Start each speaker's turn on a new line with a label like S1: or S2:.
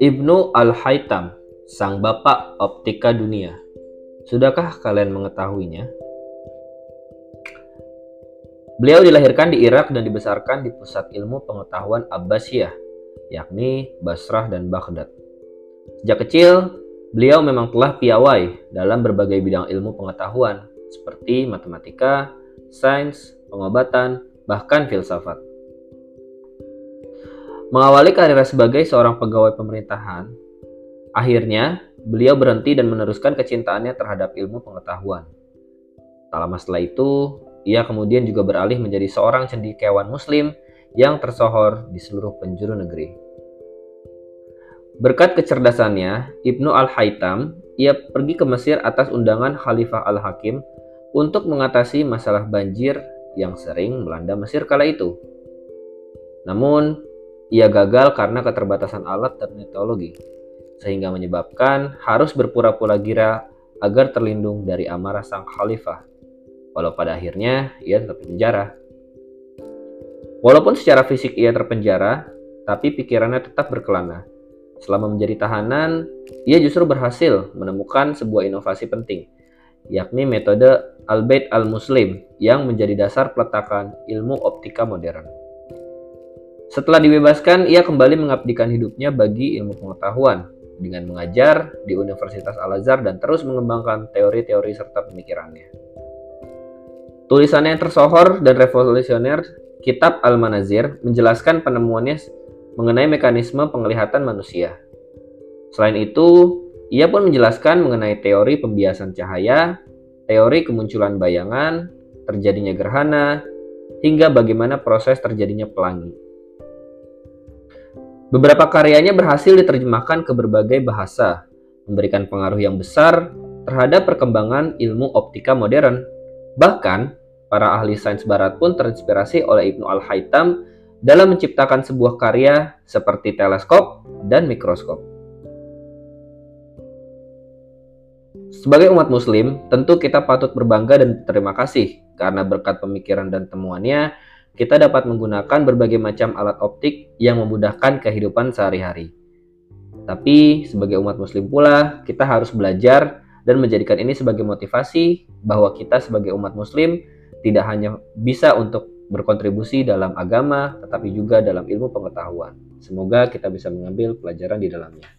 S1: Ibnu Al-Haytham, sang bapak optika dunia. Sudahkah kalian mengetahuinya? Beliau dilahirkan di Irak dan dibesarkan di pusat ilmu pengetahuan Abbasiyah, yakni Basrah dan Baghdad. Sejak kecil, beliau memang telah piawai dalam berbagai bidang ilmu pengetahuan seperti matematika, sains, pengobatan, bahkan filsafat. Mengawali karirnya sebagai seorang pegawai pemerintahan, akhirnya beliau berhenti dan meneruskan kecintaannya terhadap ilmu pengetahuan. Tak lama setelah itu, ia kemudian juga beralih menjadi seorang cendekiawan muslim yang tersohor di seluruh penjuru negeri. Berkat kecerdasannya, Ibnu Al-Haytham, ia pergi ke Mesir atas undangan Khalifah Al-Hakim untuk mengatasi masalah banjir yang sering melanda Mesir kala itu. Namun, ia gagal karena keterbatasan alat dan teknologi, sehingga menyebabkan harus berpura-pura gira agar terlindung dari amarah sang khalifah. Walau pada akhirnya ia tetap penjara. Walaupun secara fisik ia terpenjara, tapi pikirannya tetap berkelana. Selama menjadi tahanan, ia justru berhasil menemukan sebuah inovasi penting, yakni metode Al-Bait Al-Muslim yang menjadi dasar peletakan ilmu optika modern. Setelah dibebaskan, ia kembali mengabdikan hidupnya bagi ilmu pengetahuan dengan mengajar di Universitas Al-Azhar dan terus mengembangkan teori-teori serta pemikirannya. Tulisannya yang tersohor dan revolusioner, Kitab Al-Manazir, menjelaskan penemuannya mengenai mekanisme penglihatan manusia. Selain itu, ia pun menjelaskan mengenai teori pembiasan cahaya, teori kemunculan bayangan, terjadinya gerhana, hingga bagaimana proses terjadinya pelangi. Beberapa karyanya berhasil diterjemahkan ke berbagai bahasa, memberikan pengaruh yang besar terhadap perkembangan ilmu optika modern. Bahkan, para ahli sains barat pun terinspirasi oleh Ibnu Al-Haytham dalam menciptakan sebuah karya seperti teleskop dan mikroskop. Sebagai umat muslim, tentu kita patut berbangga dan berterima kasih karena berkat pemikiran dan temuannya, kita dapat menggunakan berbagai macam alat optik yang memudahkan kehidupan sehari-hari. Tapi sebagai umat muslim pula, kita harus belajar dan menjadikan ini sebagai motivasi bahwa kita sebagai umat muslim tidak hanya bisa untuk berkontribusi dalam agama, tetapi juga dalam ilmu pengetahuan. Semoga kita bisa mengambil pelajaran di dalamnya.